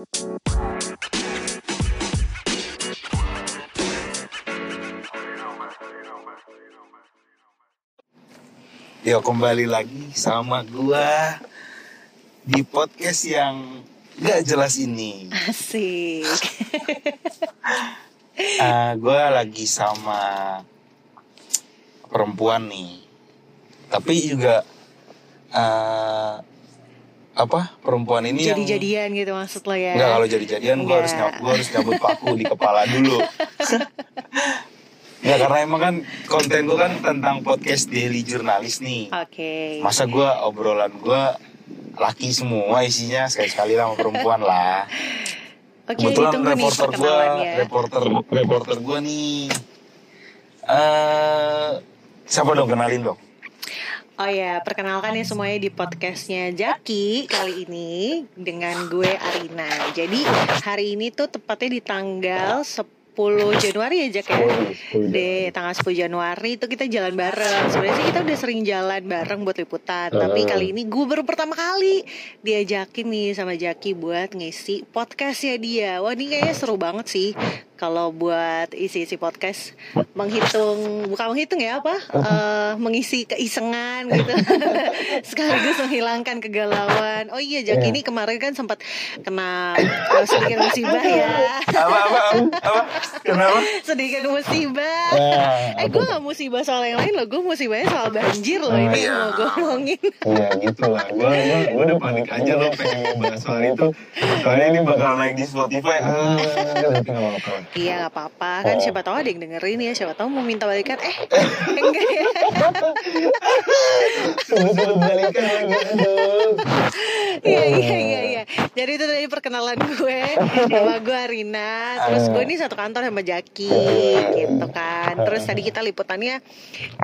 Yo kembali lagi sama gua di podcast yang gak jelas ini. Asik. Uh, gua lagi sama perempuan nih, tapi juga uh, apa perempuan ini yang Jadi-jadian gitu maksud lo ya? Enggak kalau jadi-jadian gue harus Enggak. nyab, gua harus cabut paku di kepala dulu. Enggak karena emang kan konten gue kan tentang podcast daily jurnalis nih. Oke. Masa gue obrolan gue laki semua isinya sekali-sekali sama perempuan lah. Oke, Kebetulan ditunggu nih reporter gue, perkenalannya. reporter reporter gue nih. eh siapa dong kenalin dong? Oh ya, perkenalkan ya semuanya di podcastnya Jaki kali ini dengan gue Arina. Jadi hari ini tuh tepatnya di tanggal 10 Januari ya Jak ya. Di tanggal 10 Januari itu kita jalan bareng. Sebenarnya sih kita udah sering jalan bareng buat liputan, tapi kali ini gue baru pertama kali diajakin nih sama Jaki buat ngisi podcastnya dia. Wah ini kayaknya seru banget sih kalau buat isi-isi podcast menghitung bukan menghitung ya apa Eh, mengisi keisengan gitu sekaligus menghilangkan kegalauan oh iya Jaki ini kemarin kan sempat kena eh, sedikit musibah ya Apa apa apa? Kenapa? sedikit musibah Ah, eh gue gak musibah soal yang lain loh gue musibahnya soal banjir loh ini Iya. mau gue ngomongin Iya gitu lah. Gue gue udah panik aja loh pengen ngebahas soal itu. Soalnya ini bakal naik di Spotify. Ah, nggak apa-apa. Iya gak apa-apa kan Oh. siapa tahu ada yang dengerin ya siapa tahu mau minta balikan eh enggak ya balikan. Iya iya iya iya. Jadi itu tadi perkenalan gue sama gue Arina. Terus gue ini satu kantor sama Jaki gitu kan. Terus tadi kita liputannya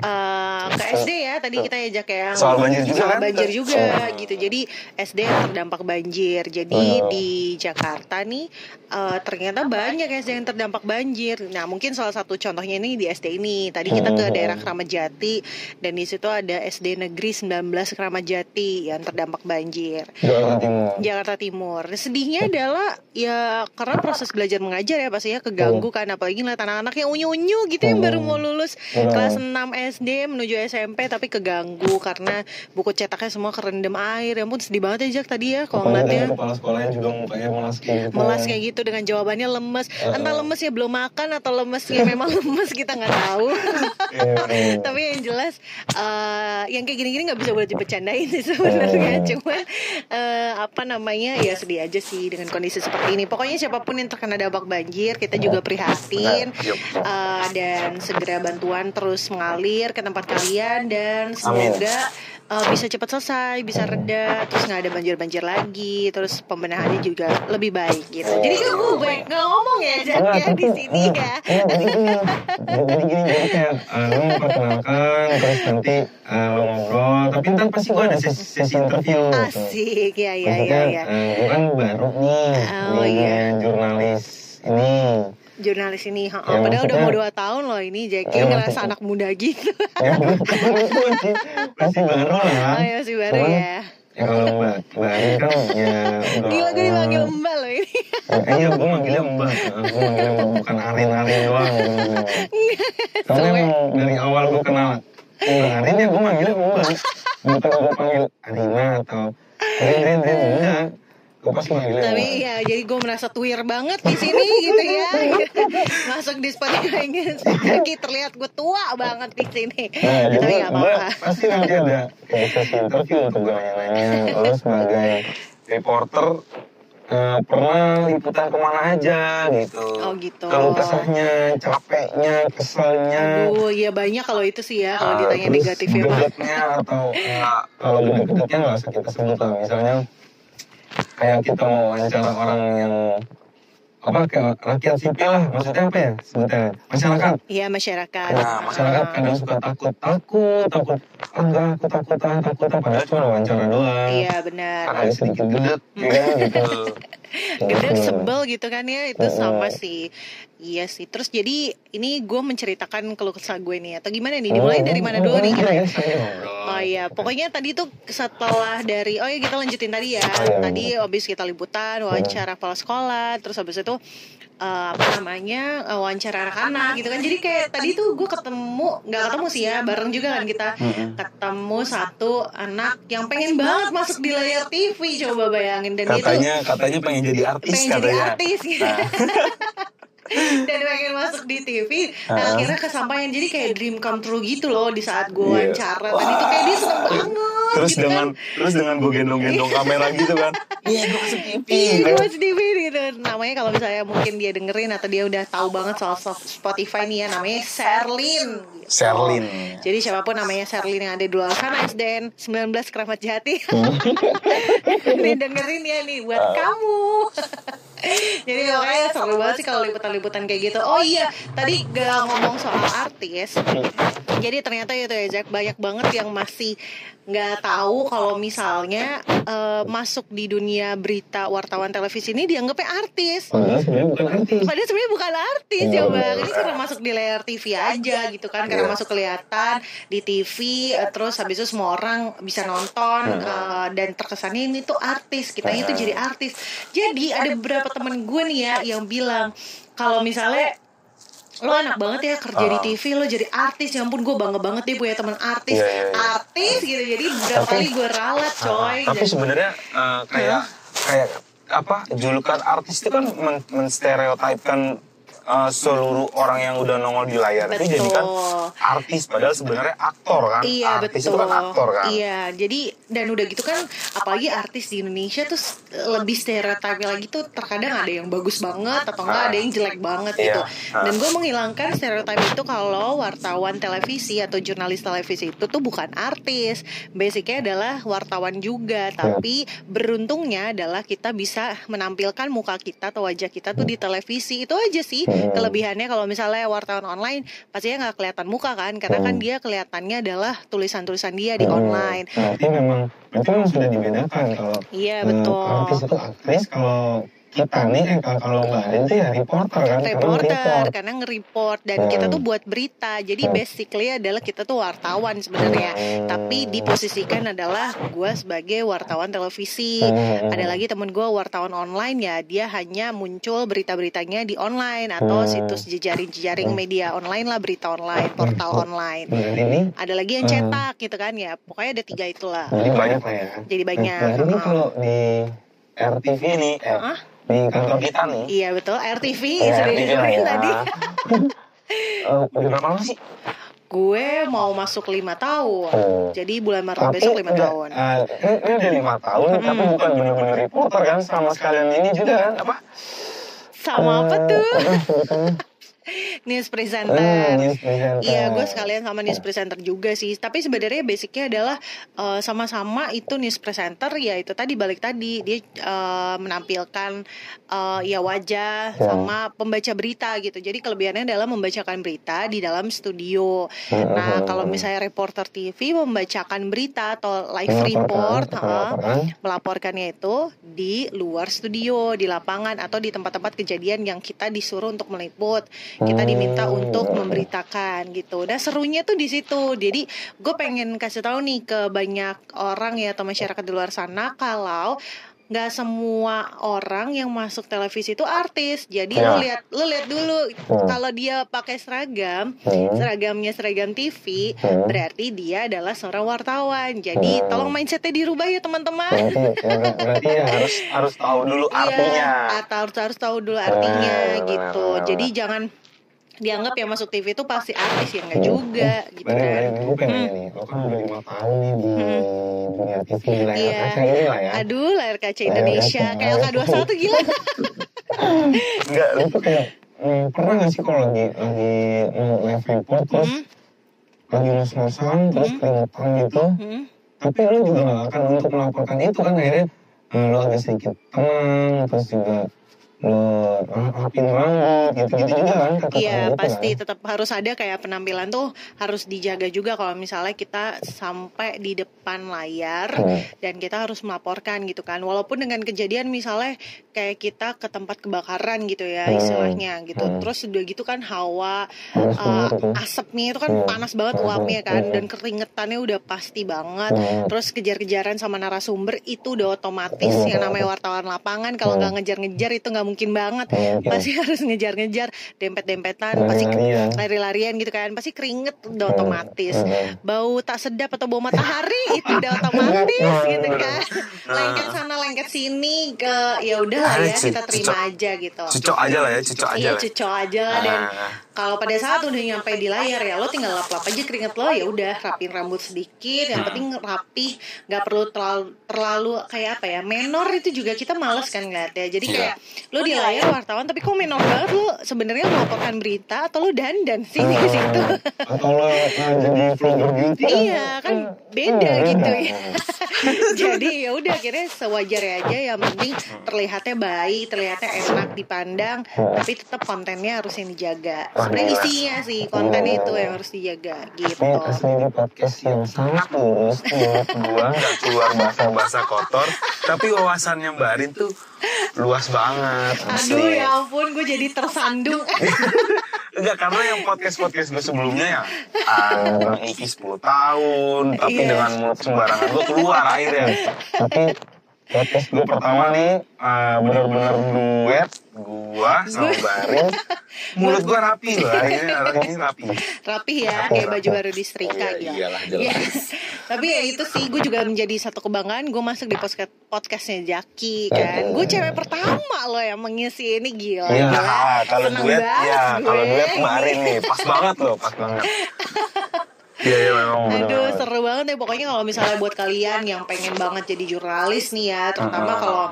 eh, ke SD ya. Tadi kita ajak ya. Soal banjir juga Soal kan? banjir juga gitu. Jadi SD yang terdampak banjir. Jadi di Jakarta nih eh, ternyata banyak SD yang terdampak banjir. Nah mungkin salah satu contohnya ini di SD ini. Tadi kita ke daerah Keramat Jati dan di situ ada SD Negeri 19 Keramat Jati yang terdampak banjir. Timur. Jakarta Timur. Sedihnya adalah ya karena proses belajar mengajar ya pasti ya keganggu kan apalagi ngeliat anak-anak yang unyu-unyu gitu yang baru mau lulus kelas 6 SD menuju SMP tapi keganggu karena buku cetaknya semua kerendam air. Ya ampun sedih banget ya tadi ya kalau ngeliatnya kepala sekolahnya juga mukanya melas kayak gitu. melas kayak gitu dengan jawabannya lemes entah lemes ya belum makan atau lemesnya memang lemes kita nggak tahu. Iya, tapi yang jelas eh, yang kayak gini-gini nggak bisa buat dibercandain sih sebenarnya. Cuma eh, apa namanya ya sedih aja sih dengan kondisi seperti ini. Pokoknya siapa pun yang terkena dampak banjir kita juga prihatin eh, dan segera bantuan terus mengalir ke tempat kalian. Dan semoga eh, bisa cepat selesai bisa reda terus nggak ada banjir-banjir lagi terus pembenahannya juga lebih baik gitu jadi gue banyak nggak ngomong ya Jack, ya di sini ya jadi gini, jadi kayak uh, lu memperkenalkan, terus nanti uh, lu ngobrol, tapi ntar pasti gua ada sesi, sesi interview. asik ya ya ya ya uh, gua kan baru nih Oh, iya. jurnalis ini. Jurnalis ini ha, Ya, padahal udah mau dua tahun loh ini Jackie Ya, ngerasa maksudnya- anak muda gitu Ya, masih, masih baru lah. oh ya masih baru Cuman, ya Ya kalau mbak, mbak kan ya udah gila gue dipanggil mbak loh ini Eh, iya, gue manggilnya mbak. Gue manggilnya mbak, bukan Arin-Arin doang. Soalnya emang dari awal gue kenal Mbak Arin ya gue manggilnya mbak. Bukan gue panggil Arina atau Rin, Rin, Rin. Enggak. Gue pasti manggilnya tapi ya jadi gue merasa tuir banget di sini gitu ya. Masuk di Spotify Jackie terlihat gue tua banget di sini. Nah, tapi juga nggak gue apa-apa pasti nanti ada sesi interview untuk gue nanya-nanya. Lo sebagai reporter eh, pernah liputan ke mana aja gitu. Oh, gitu. Kalau kesahnya, capeknya, keselnya. Aduh, ya banyak kalau itu sih ya kalau Ah, ditanya terus negatifnya gedeknya atau enggak? Kalau gedek-gedeknya nggak usah kita sebut lah misalnya kayak kita mau wawancara orang yang apa kayak rakyat sipil lah maksudnya apa ya sebutnya? Masyarakat. Iya masyarakat. Nah masyarakat kadang suka takut takut takut. Ah, enggak aku takut ah takut. Ah padahal cuma wawancara doang. Iya benar. Ada sedikit gedek ya gitu Gitu. sebel gitu kan ya itu sama sih. Iya sih Terus jadi ini gue menceritakan keluh kesah gue nih Atau gimana nih Dimulai dari mana dulu nih? Kita iya, ngobrol. Oh iya, pokoknya tadi tuh setelah dari oh ya kita lanjutin tadi ya. Oh, iya, tadi habis kita liputan, wawancara kepala sekolah, terus habis itu eh, apa namanya eh, wawancara anak-anak gitu kan. Jadi kayak tadi tuh gue ketemu nggak ketemu sih ya, bareng juga kan kita. Ketemu satu anak yang pengen banget masuk di layar TV coba bayangin. Dan itu Katanya katanya pengen jadi artis pengen jadi katanya. artis gitu. Nah. dan pengen masuk di TV nah, akhirnya kesampaian jadi kayak dream come true gitu loh di saat gue wawancara tadi tuh kayak dia seneng banget Terus gitu dengan kan terus dengan gue gendong-gendong kamera gitu kan. Iya, gue masuk TV. Iya, gue masih TV gitu. Namanya kalau misalnya mungkin dia dengerin atau dia udah tahu banget soal Spotify nih ya, namanya Serlin. Gitu. Sherlyn. Jadi siapa pun namanya Serlin yang ada di luar sana SDN 19 Keramat Jati. nih dengerin ya nih buat kamu. Jadi makanya seru banget sih kalau liputan-liputan kayak gitu. Oh iya, tadi gak ngomong soal artis. Jadi ternyata itu ya Jack banyak banget yang masih nggak tahu kalau misalnya eh, masuk di dunia berita wartawan televisi ini dianggapnya artis. Padahal sebenarnya bukan artis. Padahal sebenarnya bukan artis Iya, ya bang. benar. Ini karena masuk di layar TV aja gitu kan, karena Iya. masuk kelihatan di TV, eh, terus habis itu semua orang bisa nonton eh, dan terkesannya ini tuh artis, kita itu jadi artis. Jadi ada beberapa temen gue nih ya yang bilang kalau misalnya lo enak banget ya kerja di Ah. TV lo jadi artis ya ampun gue bangga banget deh punya teman artis Iya, iya, iya. artis gitu jadi berapa Tapi- kali gue ralat coy Tapi Dan- sebenarnya eh, kayak kayak apa julukan artis itu kan men menstereotipkan eh, seluruh orang yang udah nongol di layar itu jadi kan Betul. artis padahal sebenarnya aktor kan Iya artis betul. itu kan aktor kan Iya, jadi dan udah gitu kan apalagi artis di Indonesia tuh lebih stereotipnya lagi tuh terkadang ada yang bagus banget atau enggak ada yang jelek banget Iya. gitu. Ah. Dan gue menghilangkan stereotip itu kalau wartawan televisi atau jurnalis televisi itu tuh bukan artis. Basicnya adalah wartawan juga, tapi beruntungnya adalah kita bisa menampilkan muka kita atau wajah kita tuh di televisi. Itu aja sih Hmm. kelebihannya kalau misalnya wartawan online pastinya nggak kelihatan muka kan karena kan Hmm. dia kelihatannya adalah tulisan-tulisan dia di Hmm, online berarti memang berarti memang sudah dibedakan kalau iya eh, betul. artis itu aktris kalau kita nih eh, kalau- mbak Arin tuh ya reporter kan karena reporter karena nge-report. Dan Hmm. kita tuh buat berita. Jadi Hmm. basically adalah kita tuh wartawan sebenarnya. Hmm. tapi diposisikan adalah gue sebagai wartawan televisi. Hmm. ada lagi temen gue wartawan online ya. Dia hanya muncul berita-beritanya di online atau Hmm. situs jejaring-jejaring media online lah berita online portal online. Berarti ini? Ada lagi yang Hmm. cetak gitu kan ya. Pokoknya ada tiga itulah. Jadi banyak lah ya. Jadi banyak. Nah, ini kalau di RTV nih, eh? Di kantor kita nih, iya betul RTV ya, sudah ya. tadi Eh, berapa lama sih? gue mau masuk lima tahun Oh. jadi bulan Maret Tapi besok lima tahun eh, ini, udah lima tahun, tapi bukan benar-benar reporter kan, sama sekalian ini juga kan, apa? sama apa Eh, tuh? news presenter news presenter. Iya, gue sekalian sama news presenter juga sih. Tapi sebenarnya basicnya adalah eh, sama-sama itu news presenter ya itu tadi balik tadi dia eh, menampilkan eh, ya wajah Ya. sama pembaca berita gitu. Jadi kelebihannya adalah membacakan berita di dalam studio. Hmm, Nah, kalau misalnya reporter TV membacakan berita atau live Melaporkan, report, melaporkannya itu di luar studio, di lapangan atau di tempat-tempat kejadian yang kita disuruh untuk meliput. Kita diminta Hmm. untuk memberitakan gitu. Nah, serunya tuh di situ. Jadi, gue pengen kasih tahu nih ke banyak orang ya atau masyarakat di luar sana kalau nggak semua orang yang masuk televisi itu artis. Jadi Ya. lu lihat lu lihat dulu Hmm. kalau dia pakai seragam, Hmm. seragamnya seragam TV, Hmm. berarti dia adalah seorang wartawan. Jadi Hmm. tolong mindsetnya dirubah ya teman-teman. Berarti, ya, berarti ya harus harus tahu dulu artinya. Iya, atau harus harus tahu dulu artinya Benar, gitu. Jadi jangan dianggap yang masuk TV itu pasti artis ya enggak juga gitu Berarti, kan. berarti gue pengen Hmm. nih, lo kan udah lima tahun nih di dunia TV di layar Iya. kaca ini lah ya. Aduh, layar kaca Indonesia kayak LK21 gila. Enggak, lu tuh kayak hmm, pernah gak sih kalau lagi lagi mau live report terus Hmm. lagi ngos-ngosan terus keringetan gitu, Hmm. tapi lu juga gak akan untuk melaporkan itu kan akhirnya eh, lu agak sedikit tenang terus juga rapin rambut gitu-gitu juga kan Iya gitu pasti kan? tetap harus ada kayak penampilan tuh harus dijaga juga kalau misalnya kita sampai di depan layar Hmm. dan kita harus melaporkan gitu kan walaupun dengan kejadian misalnya kayak kita ke tempat kebakaran gitu ya Hmm. istilahnya gitu Hmm. terus udah gitu kan hawa uh, asapnya itu kan Hmm. panas banget Hmm. uapnya kan Hmm. dan keringetannya udah pasti banget Hmm. terus kejar-kejaran sama narasumber itu udah otomatis Hmm. yang namanya wartawan lapangan kalau Hmm. nggak ngejar-ngejar itu nggak mungkin banget. Hmm. pasti harus ngejar-ngejar dempet-dempetan Lari-larian. pasti lari-larian gitu kan. Pasti keringet udah otomatis. Hmm. bau tak sedap atau bau matahari itu udah otomatis gitu kan. Lengket sana lengket sini ke ya udah lah ya kita terima aja gitu. Cocok aja lah ya, cocok aja Iya lah. cucok aja lah. Dan kalau pada saat udah nyampe di layar ya lo tinggal lap-lap aja keringet lo ya udah rapin rambut sedikit. Yang penting rapi nggak perlu terlalu terlalu kayak apa ya menor itu juga kita males kan ngeliat ya jadi Iya. kayak lo di layar wartawan tapi kok menor banget? Lo sebenarnya melaporkan berita atau lo dandan sih di situ? Atau lo uh, jadi vlogger beauty iya kan beda gitu ya. Jadi ya udah akhirnya sewajarnya aja yang penting terlihatnya baik terlihatnya enak dipandang tapi tetap kontennya harus yang dijaga. Sebenarnya isinya sih konten itu yang harus dijaga gitu. ini podcast yang sangat lurus menurut gua nggak keluar bahasa-bahasa kotor tapi wawasannya Mbak Arin tuh luas banget asli. aduh ya ampun gue jadi tersandung Enggak karena yang podcast-podcast gue sebelumnya ya ah, Bang Iki 10 tahun Tapi Iya. dengan mulut sembarangan gue keluar akhirnya tapi podcast gue pertama nih uh, benar-benar duet Gua sama Arin Mulut gue rapi loh Akhirnya hari ini rapi. Rapih ya kayak baju baru disetrika Iya, gitu. iyalah, jelas. Iya. tapi ya itu sih gue juga menjadi satu kebanggaan gue masuk di podcast podcastnya Jaki kan. Gue cewek pertama loh yang mengisi ini gila. Iya. Ah, kalau duet banget ya gue. Kalau duet Mbak Arin nih Pas banget loh Pas banget Iya iya memang. Aduh seru banget ya pokoknya kalau misalnya buat kalian yang pengen banget jadi jurnalis nih ya terutama kalau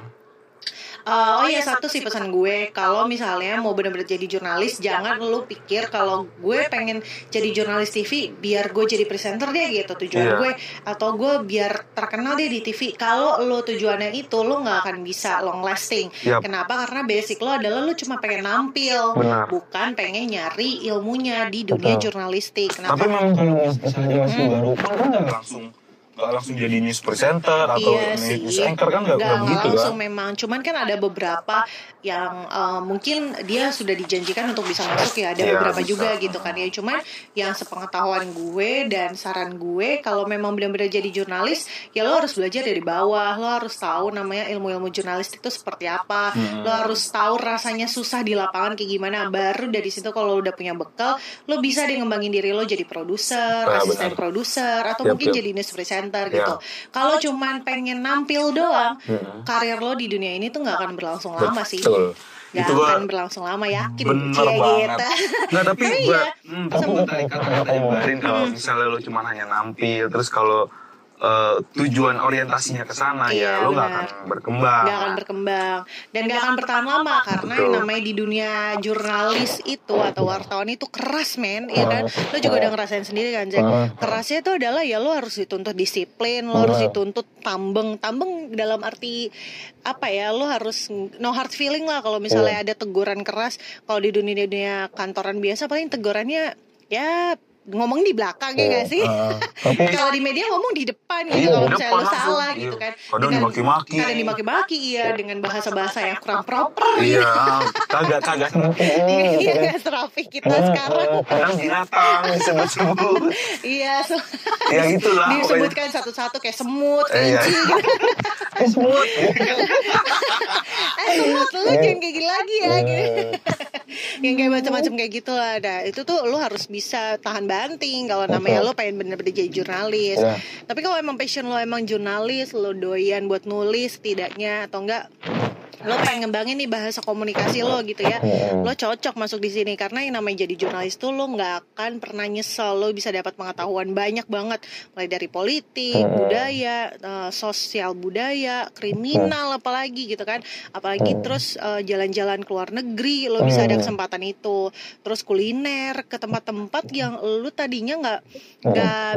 Uh, oh iya satu sih pesan gue. kalau misalnya mau bener-bener jadi jurnalis jangan lu pikir kalau gue pengen jadi jurnalis TV biar gue jadi presenter deh gitu tujuan Iya. gue. Atau gue biar terkenal deh di TV kalau lu tujuannya itu lu nggak akan bisa long lasting. Yap. kenapa? Karena basic lo adalah lu cuma pengen nampil Benar. bukan pengen nyari ilmunya di dunia Betul. jurnalistik. Tapi kenapa memang kalau mis- misalnya masih baru kan kan nggak langsung nggak langsung jadi news presenter atau Iya sih, news anchor kan nggak begitu langsung kan? memang. Cuman kan ada beberapa yang eh, mungkin dia sudah dijanjikan untuk bisa masuk ya. Ada Iya, beberapa bisa. juga gitu kan ya. Cuman yang sepengetahuan gue dan saran gue kalau memang benar-benar jadi jurnalis, ya lo harus belajar dari bawah. Lo harus tahu namanya ilmu-ilmu jurnalistik itu seperti apa. Hmm. Lo harus tahu rasanya susah di lapangan kayak gimana. Baru dari situ kalau lo udah punya bekal, lo bisa deh ngembangin diri lo jadi produser, Ah, asisten produser atau Yap, mungkin yap. jadi news presenter Ya. gitu. Kalau cuman pengen nampil doang, Hmm. karir lo di dunia ini tuh nggak akan berlangsung lama sih. Betul. Gak Itu gua akan berlangsung lama yakin bener Cie, banget. gitu. Nggak tapi gua, iya. hmm, gue yang barin kalau misalnya lo cuma hanya nampil terus kalau eh, tujuan orientasinya ke sana Iya, ya lo nggak akan berkembang. Gak akan berkembang. Dan gak akan bertahan lama karena yang Betul. namanya di dunia jurnalis itu atau wartawan itu keras men ya kan? Lo juga udah ngerasain sendiri kan Jack? Kerasnya itu adalah ya lo harus dituntut disiplin lo harus dituntut tambeng. Tambeng dalam arti apa ya lo harus no hard feeling lah kalau misalnya ada teguran keras. Kalau di dunia dunia kantoran biasa paling tegurannya ya ngomong di belakang ya gak sih tapi kalau di media ngomong di depan gitu Iya, kalau misalnya langsung. salah Iya. gitu kan Kadang dimaki-maki. kadang dimaki-maki iya dengan bahasa-bahasa yang kurang proper Iya, kagak kagak iya nggak serapi kita sekarang kadang binatang disebut-sebut. iya Ya gitulah. disebutkan satu-satu kayak semut Eh, iya. kelinci gitu. eh semut eh semut lu jangan kayak gini lagi ya gitu. yang kayak macam-macam kayak gitu lah nah itu tuh lo harus bisa tahan banting. Kalau namanya lo pengen bener-bener jadi jurnalis. Iya. tapi kalau emang passion lo emang jurnalis lo doyan buat nulis setidaknya atau enggak lo pengen ngembangin nih bahasa komunikasi lo gitu ya. Lo cocok masuk di sini karena yang namanya jadi jurnalis tuh lo nggak akan pernah nyesel. Lo bisa dapat pengetahuan banyak banget. Mulai dari politik budaya eh, sosial budaya kriminal apalagi gitu kan. Apalagi terus eh, jalan-jalan ke luar negeri lo bisa ada kesempatan itu. Terus kuliner ke tempat-tempat yang lo tadinya nggak nggak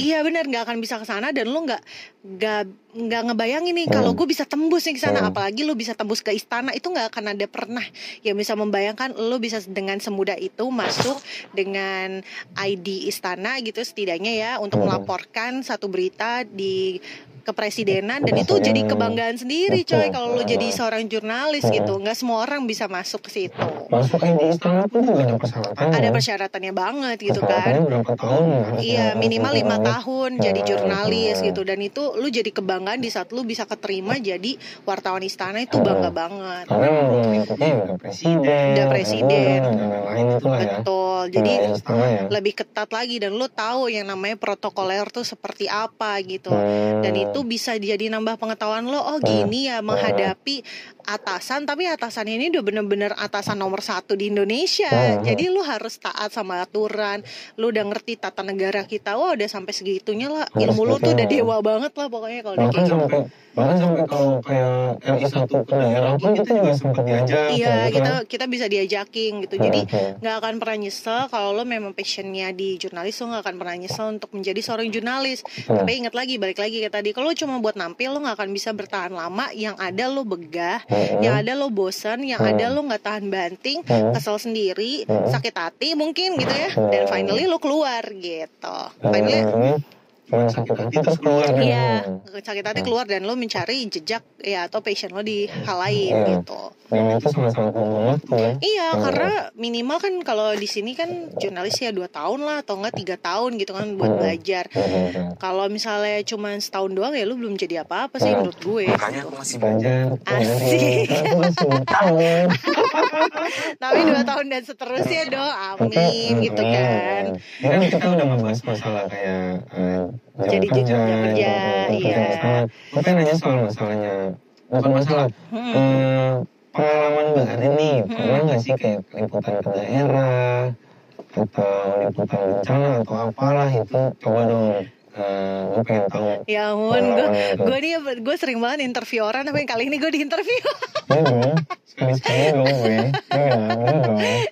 Iya benar nggak akan bisa ke sana dan lu nggak nggak nggak ngebayangin nih kalau gue bisa tembus nih ke sana apalagi lu bisa tembus ke istana itu nggak akan ada pernah yang bisa membayangkan lu bisa dengan semudah itu masuk dengan ID istana gitu setidaknya ya untuk melaporkan satu berita di kepresidenan dan itu jadi kebanggaan sendiri coy kalau lu jadi seorang jurnalis gitu nggak semua orang bisa masuk ke situ Masuk di istana pun juga ada persyaratan. ada persyaratannya banget gitu kan berapa tahun? harus Iya minimal lima tahun jadi jurnalis gitu dan itu lu jadi kebanggaan di saat lu bisa keterima jadi wartawan istana itu bangga banget Karena ya udah presiden. Udah presiden. Ya. betul jadi ya. lebih ketat lagi dan lu tahu yang namanya protokoler tuh seperti apa gitu Hmm. dan itu bisa jadi nambah pengetahuan lo oh gini ya menghadapi atasan tapi atasan ini udah bener-bener atasan nomor satu di Indonesia. Hmm. jadi lu harus taat sama aturan. Lu udah ngerti tata negara kita. Wah udah sampai segitunya lah. Harus ilmu lu tuh udah dewa banget lah pokoknya kalau udah bahkan kayak gitu. sampai bahkan sampai kalau kayak RI satu ke daerah pun kita juga sempat diajak Iya gitu kita kan. kita bisa diajakin gitu. Jadi nggak akan pernah nyesel kalau lo memang passionnya di jurnalis lo nggak akan pernah nyesel untuk menjadi seorang jurnalis. Tapi ingat lagi balik lagi kayak tadi kalau cuma buat nampil lo nggak akan bisa bertahan lama. Yang ada lo begah Hmm. yang ada lo bosan yang Hmm. ada lo nggak tahan banting Hmm. kesel sendiri Hmm. sakit hati mungkin gitu ya dan Hmm. finally lo keluar gitu finally ini cuma sakit hati terus keluar. Iya, sakit hati keluar dan lo mencari jejak ya atau passion lo di hal lain Hmm. gitu. dan itu sama-sama buang waktu ya Iya, Hmm. karena minimal kan kalau di sini kan jurnalis ya dua tahun lah atau enggak tiga tahun gitu kan buat Hmm. belajar. Hmm. Kalau misalnya cuma setahun doang ya lu belum jadi apa-apa sih Hmm. menurut gue. Makanya aku masih belajar Asik. Tapi dua tahun dan seterusnya dong, amin gitu kan. Ini kan kita udah ngebahas masalah kayak eh, Jadi kerja, jam kerja, jam iya. pengen nanya soal masalahnya, bukan masalah, Hmm. eh, pengalaman Mbak Ari nih, pernah nggak sih kayak liputan ke daerah, atau liputan bencana, atau apalah itu, coba dong, eh, gue pengen tahu. Ya ampun, gue gue nih gue sering banget interview orang tapi kali ini gue diinterview. Iya dong, sekali-sekali dong gue, iya.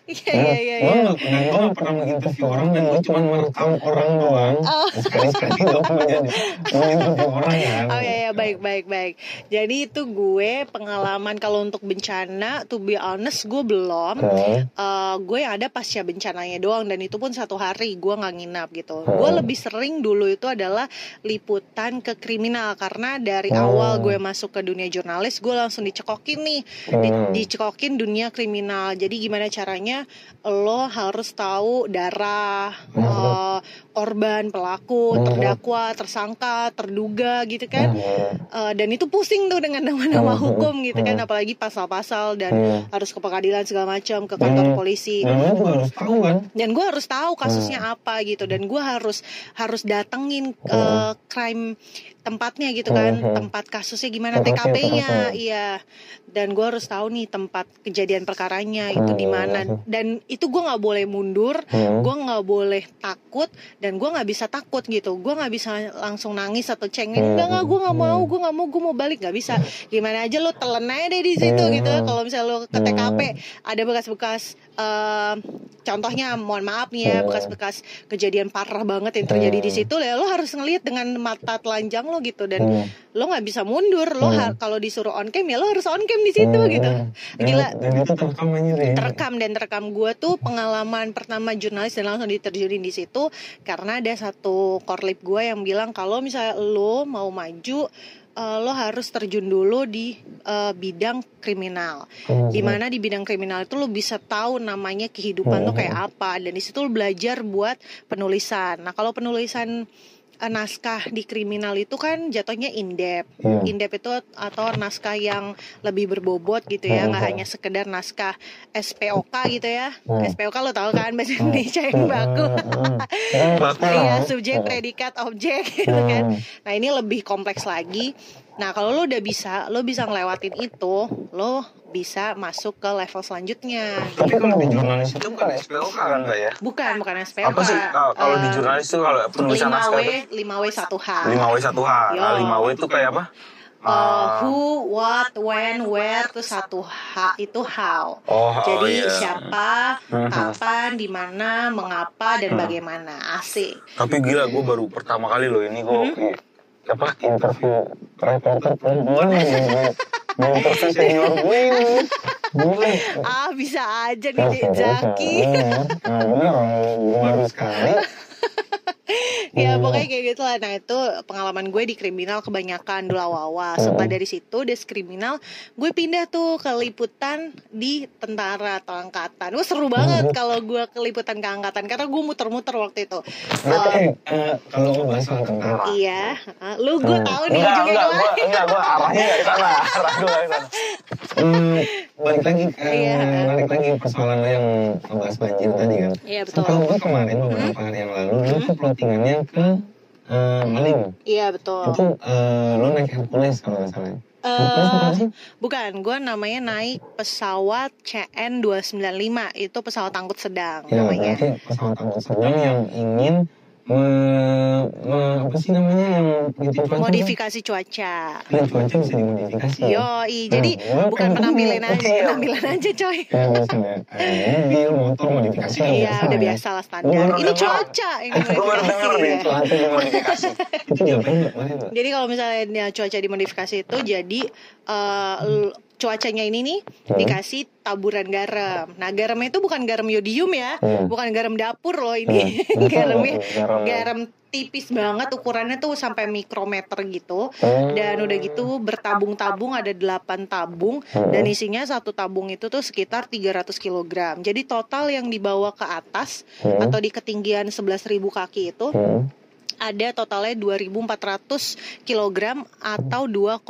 Iya iya iya. Gue iya. gak, dan gue gak pernah menginterview orang dan gue cuma merekam orang doang. Oh. Sekali-sekali gue menginterview orang kan. Oh ya ya baik baik baik. Jadi itu gue pengalaman kalau untuk bencana, to be honest gue belum. Eh, gue yang ada pasca bencananya doang dan itu pun satu hari gue nggak nginap gitu. Gue lebih sering dulu itu adalah liputan ke kriminal karena dari Hmm. awal gue masuk ke dunia jurnalis gue langsung dicekokin nih, Di- Hmm. dicekokin dunia kriminal. Jadi gimana caranya lo harus tahu darah Hmm. eh, korban, pelaku, Hmm. terdakwa, tersangka, terduga gitu kan. Hmm. Eh, dan itu pusing tuh dengan nama-nama Hmm. hukum gitu kan Hmm. apalagi pasal-pasal dan Hmm. harus ke pengadilan segala macam ke kantor Hmm. polisi Dan kan. dan gue harus tahu kasusnya Hmm. apa gitu dan gue harus harus datengin eh, crime tempatnya gitu kan Hmm. tempat kasusnya gimana TKP-nya iya. Dan gue harus tahu nih tempat kejadian perkaranya itu di mana. dan itu gue nggak boleh mundur gue nggak boleh takut dan gue nggak bisa takut gitu. Gue nggak bisa langsung nangis atau cengeng. Hmm. enggak nggak gue nggak mau gue nggak mau gue mau balik nggak bisa. Gimana aja lo telan aja deh di situ gitu. kalau misalnya lo ke TKP ada bekas-bekas eh, contohnya mohon maaf nih ya bekas-bekas kejadian parah banget yang terjadi di situ ya lo harus ngelihat dengan mata telanjang lo gitu dan Hmm. lo nggak bisa mundur lo Hmm. kalau disuruh on cam ya lo harus on cam di situ Hmm. gitu Dan- Gila. Dan itu terekam deh. terekam dan terekam gue tuh pengalaman pertama jurnalis dan langsung diterjunin di situ karena ada satu korlip gue yang bilang kalau misalnya lo mau maju eh, lo harus terjun dulu di eh, bidang kriminal Hmm. di mana di bidang kriminal itu lo bisa tahu namanya kehidupan tuh kayak apa dan di situ lo belajar buat penulisan nah kalau penulisan eh, naskah di kriminal itu kan jatuhnya in depth Hmm. Indep itu atau naskah yang lebih berbobot gitu ya, nggak Hmm. hanya sekedar naskah SPOK gitu ya. Hmm. SPOK lo tau kan bahasa Indonesia yang baku. Hmm. Hmm. Baku. Hmm. subjek, predikat, objek gitu Hmm. kan. Nah, ini lebih kompleks lagi. Nah, kalau lo udah bisa, lo bisa ngelewatin itu, lo bisa masuk ke level selanjutnya. Tapi kalau di jurnalis itu Itu bukan SPOK kan Mbak ya? Bukan, bukan SPOK. Apa sih kalau kalau di Eh, jurnalis tuh kalau penulisan 5W, naskah itu 5W 1H. 5W 1H. Nah, Yo. 5W itu kayak apa? Uh, who, what, when, where, tuh satu H itu how. Oh, Jadi oh, iya. siapa, Mhm. kapan, di mana, mengapa, dan Hmm. bagaimana. Asik. Tapi gila gue baru pertama kali loh ini gue Hmm? Apa? Interview. Reporter perempuan mau interview senior gue ini gue Ah bisa aja nih Zaki. nah bener baru sekali ya Hmm. pokoknya kayak gitu lah. Nah itu pengalaman gue di kriminal kebanyakan dulu awal-awal. Setelah Hmm. dari situ des kriminal gue pindah tuh ke liputan di tentara atau angkatan. Gue seru banget Hmm. kalau gue ke liputan ke angkatan karena gue muter-muter waktu itu. Eh, eh, eh, kalau gue bahas soal tentara. iya lu gue Hmm. tahu nih enggak, ujungnya enggak, gua, enggak, gua arahnya gak ke sana. Arah gue sana. Hmm, balik lagi ke Iya. balik lagi ke persoalan yang bahas banjir tadi kan. Iya betul. kalau gue kemarin beberapa hari yang lalu dulu tuh plottingannya ke eh, Maling iya betul. Itu eh, lo naik Hercules kalau nggak salah Eh, sih? bukan gue namanya naik pesawat CN 295 itu pesawat angkut sedang Ya namanya. pesawat angkut sedang yang ingin me, me- apa sih namanya yang bikin cuaca modifikasi cuaca Dan cuaca bisa dimodifikasi ya? Yoi, jadi gua bukan kan- penampilan aja, Iya. penampilan aja coy. Ya misalnya eh, mobil, motor modifikasi Iya, udah ya. biasa lah standar. Ini cuaca yang Eh, gue baru denger dimodifikasi deh ya. cuaca dimodifikasi Itu diapain? Jadi kalau misalnya cuaca dimodifikasi itu jadi eh, l- cuacanya ini nih Hmm. dikasih taburan garam. Nah garamnya itu bukan garam yodium ya, Hmm. bukan garam dapur loh ini. Hmm. garamnya Garam. garam tipis banget ukurannya tuh sampai mikrometer gitu. Hmm. Dan udah gitu bertabung-tabung ada 8 tabung Hmm. dan isinya satu tabung itu tuh sekitar 300 kg. Jadi total yang dibawa ke atas Hmm. atau di ketinggian 11.000 kaki itu Hmm. Ada totalnya 2.400 kg atau 2,4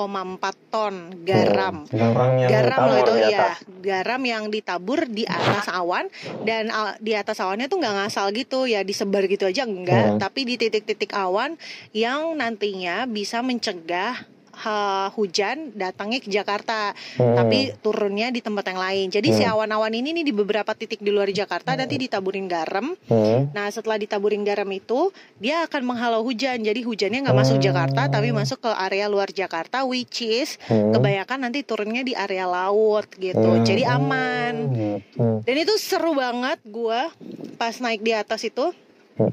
ton garam. Hmm. Garam yang Garam loh itu ya, atas. garam yang ditabur di atas awan dan di atas awannya tuh nggak ngasal gitu ya disebar gitu aja enggak, Hmm. tapi di titik-titik awan yang nantinya bisa mencegah ha, hujan datangnya ke Jakarta, Hmm. tapi turunnya di tempat yang lain. Jadi si awan-awan ini nih di beberapa titik di luar Jakarta nanti ditaburin garam. Hmm. Nah setelah ditaburin garam itu dia akan menghalau hujan. Jadi hujannya nggak masuk Jakarta tapi masuk ke area luar Jakarta, which is Hmm. kebanyakan nanti turunnya di area laut gitu. Hmm. Jadi aman. Gitu. Dan itu seru banget gua pas naik di atas itu. Hmm.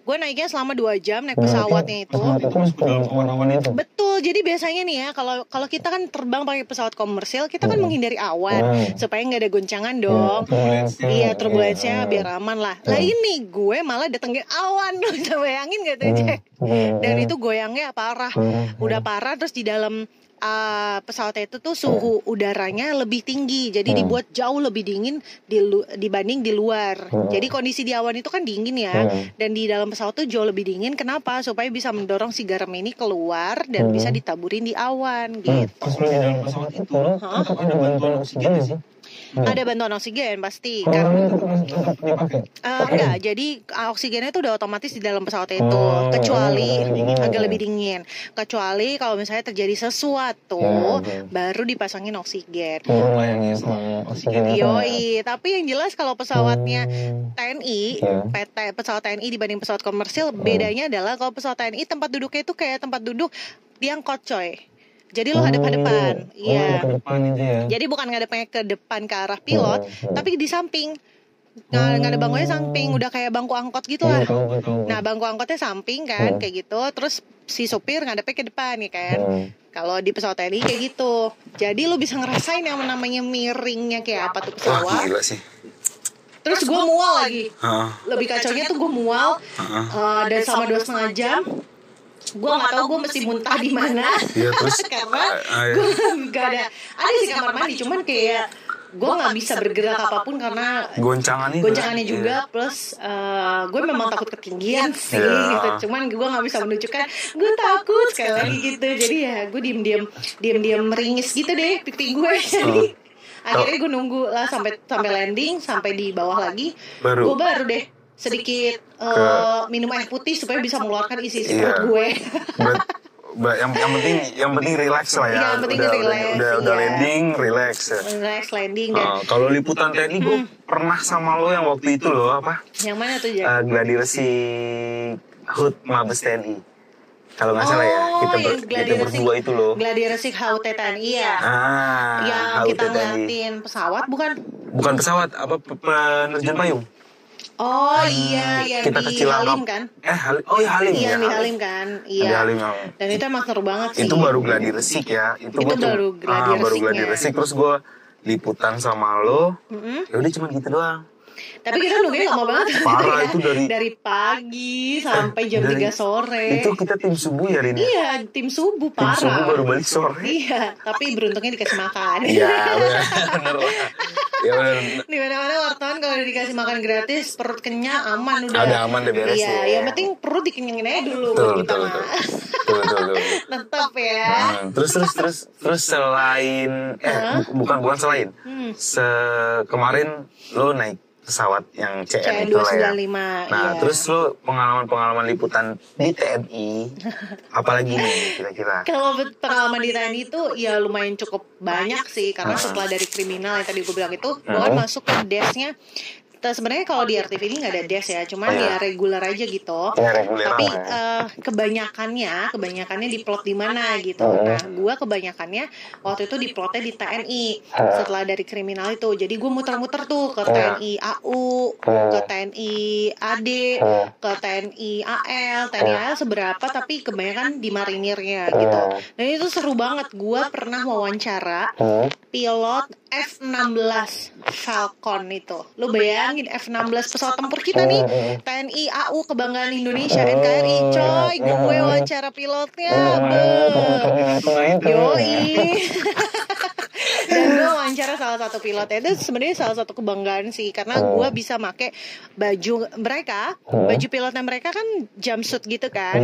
Gue naiknya selama dua jam naik pesawatnya itu. Pesawat itu masuk ke dalam awan-awan itu. Betul, jadi biasanya nih ya kalau kalau kita kan terbang pakai pesawat komersil, kita kan Hmm. menghindari awan Hmm. supaya nggak ada goncangan Ya, dong. turbulensinya. Iya turbulensinya Iya. biar aman lah. Lah Hmm. ini gue malah datengin awan bisa bayangin gak tuh Hmm. Jack? Hmm. Dan itu goyangnya parah. Hmm. Udah parah terus di dalam uh, pesawat itu tuh suhu udaranya lebih tinggi. Jadi Hmm. dibuat jauh lebih dingin di lu- dibanding di luar. Hmm. Jadi kondisi di awan itu kan dingin ya. Hmm. Dan di dalam pesawat tuh jauh lebih dingin. Kenapa? Supaya bisa mendorong si garam ini keluar dan Hmm. bisa ditaburin di awan Hmm, gitu. Pas lu di dalam pesawat itu, Hah? tetap ada bantuan oksigen sih? Hmm. Ada bantuan oksigen pasti. Kalau Kan. Eh, enggak, jadi uh, oksigennya itu udah otomatis di dalam pesawat itu, Oh, kecuali agak lebih dingin agak lebih dingin. Kecuali kalau misalnya terjadi sesuatu, Ya, ya. baru dipasangin oksigen. Yang selang oksigen. Yoi, tapi yang jelas kalau pesawatnya Hmm. TNI, Ya. PT pesawat TNI dibanding pesawat komersil, bedanya adalah kalau pesawat TNI tempat duduknya itu kayak tempat duduk diangkot coy. Jadi lo hadap-hadapan, Oh, iya. itu ya. Jadi bukan ngadepnya ke depan ke arah pilot, Hmm, hmm. tapi di samping. Nggak nggak ada bangkunya samping, udah kayak bangku angkot gitu lah. Hmm, tahu. Nah bangku angkotnya samping kan Hmm. kayak gitu Terus si supir ngadepnya ke depan ya kan Hmm. Kalau di pesawat TNI kayak gitu Jadi lu bisa ngerasain yang namanya miringnya kayak apa tuh Wah pesawat gila sih. Terus gue mual lagi Heeh. Lebih kacaunya tuh gue mual Heeh. eh, Dan sama dua setengah jam Gue gak tahu gue mesti muntah di mana. Iya terus. Karena Ah, iya. gue gak ada. Ada sih kamar mandi cuman kayak Gue gak bisa bergerak apa pun karena Goncangan itu. goncangannya juga plus eh, gue memang takut ketinggian sih Iya. gitu. Cuman gue nggak bisa menunjukkan gue takut sekali lagi gitu. Jadi ya gue diem diem diem diem meringis gitu deh pipi gue jadi akhirnya gue nunggu lah sampai sampai landing sampai di bawah lagi. Baru. gue baru deh sedikit eh, minum air putih supaya bisa mengeluarkan isi isi Iya. perut gue Ber- ber- yang yang penting yang penting relax lah ya. Iya, yang penting udah, relax, udah, udah, udah iya. landing, relax ya. relax landing dan Ah, kalau liputan TNI gue pernah sama lo yang waktu itu loh apa? yang mana tuh Jack? Uh, gladi resi HUT Mabes TNI. Kalau nggak salah ya, Oh, kita ber, yang kita berdua itu loh. Gladi Resik HUT TNI ya Ah, yang HUT kita ngeliatin pesawat bukan Bukan pesawat, apa pe- penerjun payung? Oh iya, yang Kita di kecil Halim kan? Eh, Halim. Oh iya Halim Iya, ya. di Halim kan? Di Iya. Halim yang Dan itu emang seru banget sih. itu baru gladi resik ya. Itu, Itu baru gladi ah, baru gladi resik terus gue liputan sama lo. Mm-mm. Ya udah cuma gitu doang. Tapi kita nungguin lama banget. Parah, ya. itu dari- dari pagi sampai jam Dari- 3 sore. Itu kita tim subuh ya Rin. Iya, tim subuh Tim subuh parah. baru balik sore. Iya, tapi beruntungnya dikasih makan. Iya benar. Ya benar. Di mana-mana wartawan kalau udah dikasih makan gratis, perut kenyang, aman udah. Ada aman deh beres Iya, ya. yang penting perut dikenyangin aja dulu Betul, betul, mah. betul. Betul, betul, betul. Tetap ya. Hmm, terus terus terus terus selain eh bu- bukan bukan selain Hmm. se kemarin lo naik pesawat yang CN Kayak itu lah ya 295, nah iya. terus lo pengalaman pengalaman liputan di TNI apalagi nih kira-kira Kalau pengalaman di TNI itu ya lumayan cukup banyak sih karena Hmm. setelah dari kriminal yang tadi gue bilang itu gue kan masuk ke desknya Kita sebenarnya kalau di RTV ini nggak ada desk ya, cuman Oh, ya iya. reguler aja gitu. Ya, reguler Tapi ya. eh, kebanyakannya, kebanyakannya di plot di mana gitu. Hmm. Nah, gue kebanyakannya waktu itu di plotnya di TNI Hmm. setelah dari kriminal itu. Jadi gue muter-muter tuh ke Hmm. TNI AU, ke TNI AD, Hmm. ke TNI AL, TNI AL seberapa tapi kebanyakan di marinirnya gitu. Dan itu seru banget. Gua pernah wawancara Hmm. pilot F16 Falcon itu. Lu bayangin F16 pesawat tempur kita nih, TNI AU kebanggaan Indonesia NKRI coy. Gue wawancara pilotnya. Beuh. Yoi. Dan gue wawancara salah satu pilotnya itu sebenarnya salah satu kebanggaan sih karena gue bisa make baju mereka, baju pilotnya mereka kan jumpsuit gitu kan.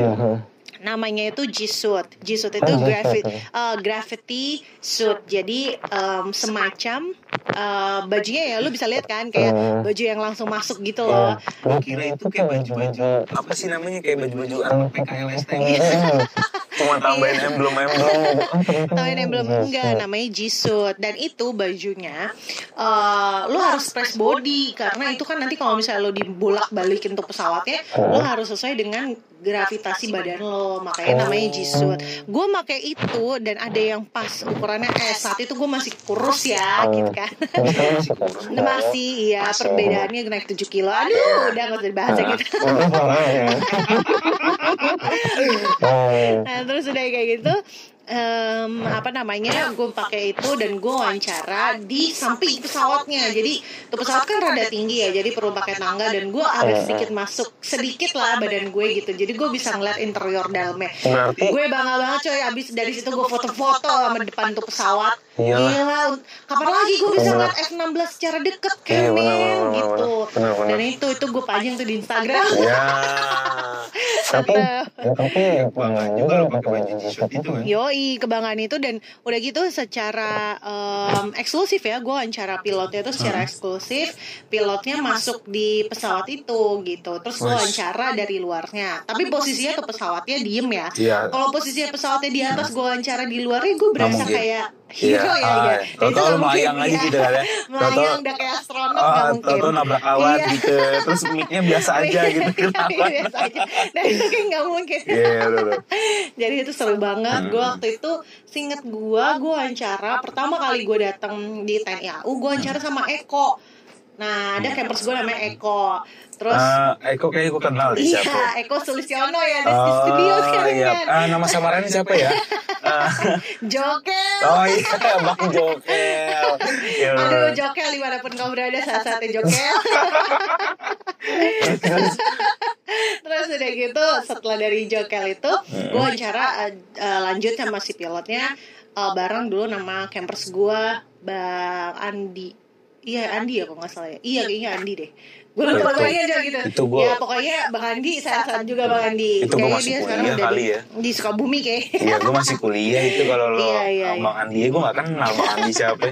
Namanya itu G-suit. G-suit itu gravi- uh, gravity suit. Jadi um, semacam uh, bajunya ya lu bisa lihat kan kayak baju yang langsung masuk gitu loh. Kira itu kayak baju-baju apa sih namanya kayak baju-baju anak PKLSTM gitu. Cuma tambahin emblem-emblem. Tahu yang belum enggak namanya G-suit dan itu bajunya uh, lu harus press body karena itu kan nanti kalau misalnya lu dibolak-balikin untuk pesawatnya lu harus sesuai dengan gravitasi badan lo makanya namanya G-suit. Gue pakai itu dan ada yang pas ukurannya eh saat itu gue masih kurus ya gitu kan. Masih. Nah, masih iya perbedaannya naik 7 kilo. Aduh udah gak usah dibahas ya gitu nah terus udah kayak gitu em, apa namanya gue pakai itu dan gue wawancara di samping pesawatnya. jadi tuh pesawat kan rada tinggi ya jadi perlu pakai tangga dan gue agak sedikit masuk sedikit lah badan gue gitu. jadi gue bisa ngeliat interior dalamnya. Berarti gue bangga banget coy abis dari situ gue foto-foto sama depan tuh pesawat. Iyalah. gila kapan lagi gue bisa ngeliat F16 secara deket kan Iya, benar, gitu. benar, benar. dan itu itu gue pajang tuh di Instagram. Ya. Tapi, tapi banggaan juga lo pakai baju itu kan. Yoi kebanggaan itu dan udah gitu secara em, eksklusif ya gue wawancara pilotnya itu secara eksklusif pilotnya masuk di pesawat itu gitu. Terus gue wawancara dari luarnya. Tapi posisinya tuh pesawatnya diem ya. Iya. kalau posisinya pesawatnya di atas gue wawancara di luarnya gue berasa kayak Iya, hero ya iya. Melayang aja iya. gitu kan ya. melayang udah kayak astronot Ah, nggak mungkin nabrak awan Iya. gitu. Terus mic-nya biasa aja gitu. Kenapa? Iya, biasa aja. Dan itu kayak nggak mungkin. Iya, iya, betul. Jadi itu seru banget. Gue Hmm. waktu itu singet gue, gue wawancara pertama kali gue datang di TNI AU, gue wawancara sama Eko. Nah, ada campers gue namanya Eko. Terus Ah, Eko kayaknya gue kenal deh siapa. Iya, Eko Sulistiono ya di studio Oh sekarang iya. kan. Ah, nama samarannya siapa ya? Jokel. oh iya, Bang Jokel. Aduh, Jokel di mana pun kau berada saat-saatnya Jokel. Terus udah gitu setelah dari Jokel itu gue wawancara eh, lanjut sama si pilotnya eh, bareng dulu nama campers gue Bang Andi. Iya Andi ya kalau nggak salah ya. Iya kayaknya Andi deh. Gue lupa Itu- pokoknya aja gitu. itu gua- ya pokoknya Bang Andi saya saat juga Bang Andi. Itu Kayaknya masih dia sekarang kuliah udah kali di, ya. di Sukabumi kayak. Iya, gue masih kuliah itu kalau lo Iya, iya, Bang Andi, gue gak kenal Bang Andi siapa.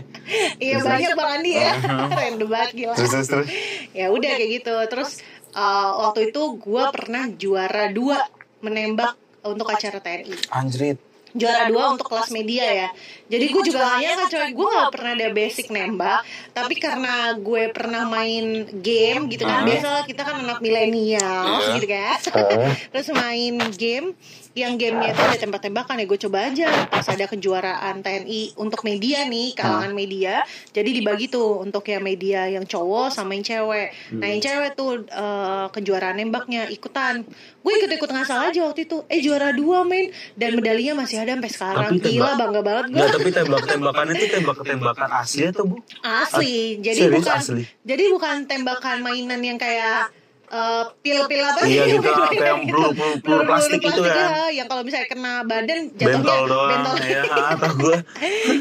Iya banyak Bang Andi ya. Random banget gila. Terus terus terus. ya udah kayak gitu terus uh, waktu itu gue pernah juara dua menembak untuk acara TNI Anjrit. Juara dua untuk kelas media ya. Jadi gue juga gak nyangka coy gue gak pernah ada basic nembak. Tapi karena gue pernah main game gitu kan Hmm. biasa kita kan anak milenial Iya. gitu kan. Terus main game yang gamenya itu ada tembak-tembakan ya gue coba aja. Pas ada kejuaraan TNI untuk media nih kalangan media jadi dibagi tuh untuk yang media yang cowok sama yang cewek. Nah yang cewek tuh eh, kejuaraan nembaknya ikutan. Gue ikut-ikut ngasal aja waktu itu. Eh juara dua men. Dan medalinya masih ada sampai sekarang. Tapi tembak- gila bangga banget gue tapi tembak-tembakan itu tembak-tembakan asli atau bu? asli. Jadi Serius bukan asli? jadi bukan tembakan mainan yang kayak eh, pil-pil apa Iya sih? gitu, kayak yang peluru- peluru- peluru plastik itu ya, kan. yang kalau misalnya kena badan jatuhnya Bentol doang, bentol. ya atau gue.